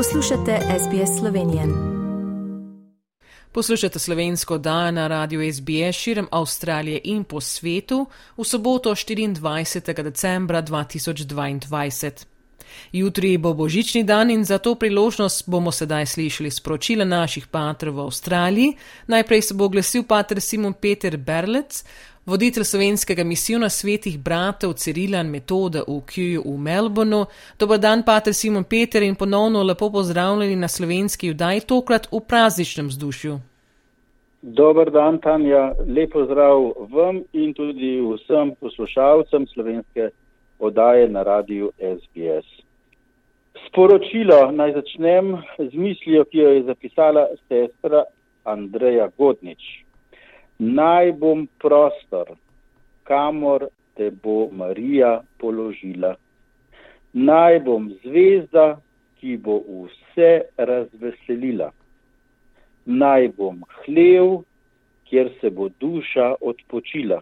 Poslušate SBS Slovenije. Poslušate slovensko dan na radiju SBS širom Avstralije in po svetu v soboto 24. decembra 2022. Jutri bo božični dan in za to priložnost bomo sedaj slišali sporočila naših patrov v Avstraliji. Najprej se bo oglasil pater Simon Peter Berlec, voditelj slovenskega misijona svetih bratov Cirilan Metode v Kjuju v Melbournu. Dobar dan, pater Simon Peter in ponovno lepo pozdravljeni na slovenski vdaj, tokrat v prazničnem vzdušju. Dobar dan, Tanja. Lepo zdrav vam in tudi vsem poslušalcem slovenske oddaje na radiju SBS. Sporočilo naj začnem z mislijo, ki jo je zapisala sestra Andreja Godnič. Naj bom prostor, kamor te bo Marija položila. Naj bom zvezda, ki bo vse razveselila. Naj bom hlev, kjer se bo duša odpočila.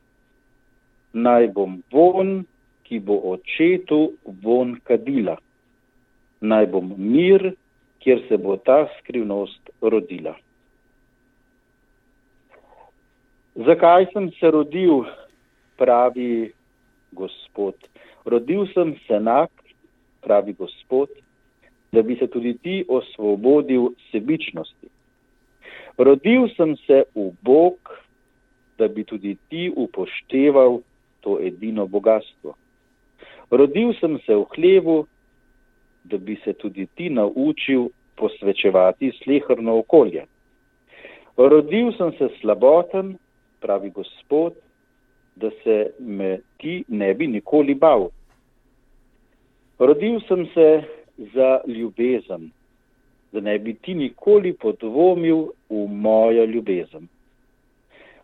Naj bom von, ki bo očetu von kadila. Naj bom mir, kjer se bo ta skrivnost rodila. Zakaj sem se rodil, pravi Gospod? Rodil sem se enak, pravi Gospod, da bi se tudi ti osvobodil sebičnosti. Rodil sem se v Bog, da bi tudi ti upošteval to edino bogatstvo. Rodil sem se v hlevu, da bi se tudi ti naučil posvečevati slehrno okolje. Rodil sem se slaboten, pravi Gospod, da se me ti ne bi nikoli bal. Rodil sem se za ljubezen, da ne bi ti nikoli podvomil v mojo ljubezen.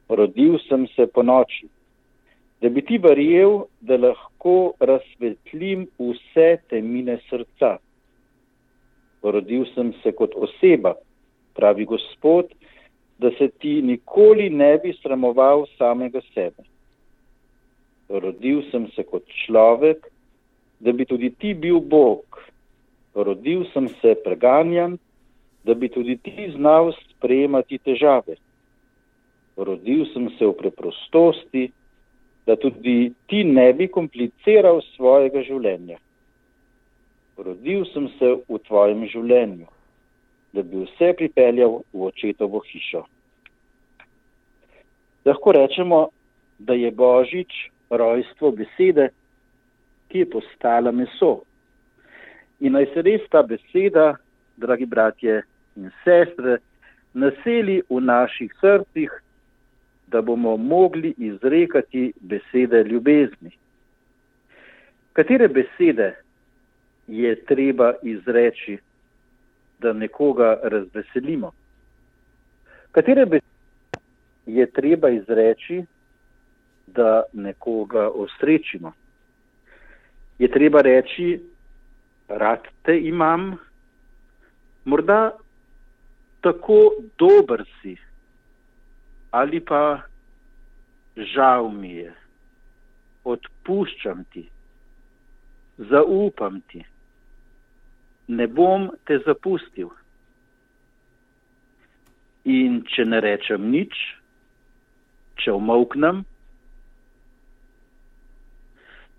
Rodil sem se po noči, da bi ti verjel, da lahko razsvetlim vse temine srca. Rodil sem se kot oseba, pravi Gospod, da se ti nikoli ne bi sramoval samega sebe. Rodil sem se kot človek, da bi tudi ti bil Bog. Rodil sem se preganjan, da bi tudi ti znal sprejemati težave. Rodil sem se v preprostosti, da tudi ti ne bi kompliciral svojega življenja. Rodil sem se v tvojem življenju, da bi vse pripeljal v očetovo hišo. Lahko rečemo, da je Božič rojstvo besede, ki je postala meso. In naj se res ta beseda, dragi bratje in sestre, naseli v naših srcih, da bomo mogli izrekati besede ljubezni. Katere besede je treba izreči, da nekoga razveselimo? Katere besede je treba izreči, da nekoga osrečimo? Je treba reči, rad te imam, morda tako dober si ali pa žal mi je, odpuščam ti, zaupam ti, ne bom te zapustil. In če ne rečem nič, če omoknem,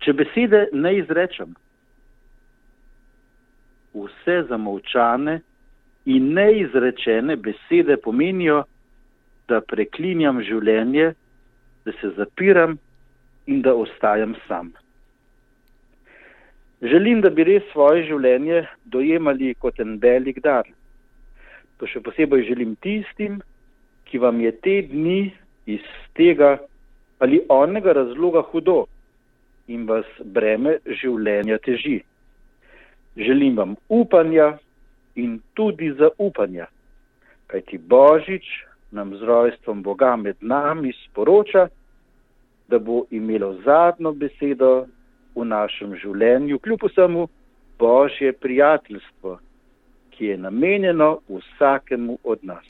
če besede ne izrečem, vse zamovčane in neizrečene besede pomenijo, da preklinjam življenje, da se zapiram in da ostajam sam. Želim, da bi res svoje življenje dojemali kot en velik dar. To še posebej želim tistim, ki vam je te dni iz tega ali onega razloga hudo in vas breme življenja teži. Želim vam upanja in tudi zaupanja, kajti Božič nam z rojstvom Boga med nami sporoča, da bo imelo zadnjo besedo v našem življenju, kljub vsemu Božje prijateljstvo, ki je namenjeno vsakemu od nas.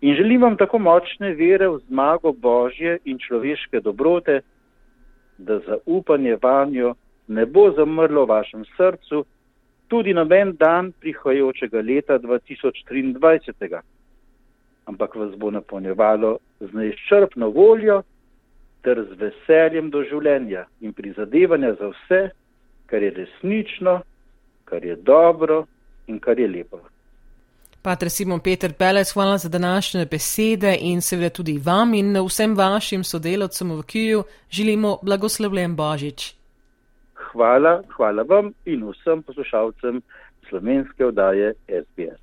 In želim vam tako močne vere v zmago Božje in človeške dobrote, da zaupanje vanjo ne bo zamrlo v vašem srcu tudi noben dan prihajajočega leta 2023, ampak vas bo napolnjevalo z neizčrpno voljo ter z veseljem do življenja in prizadevanja za vse, kar je resnično, kar je dobro in kar je lepo. Pater Simon Peter Pelec, hvala za današnje besede in seveda tudi vam in vsem vašim sodelavcem v Kiju želimo blagoslovljen Božič. Hvala, hvala vam in vsem poslušalcem slovenske oddaje SBS.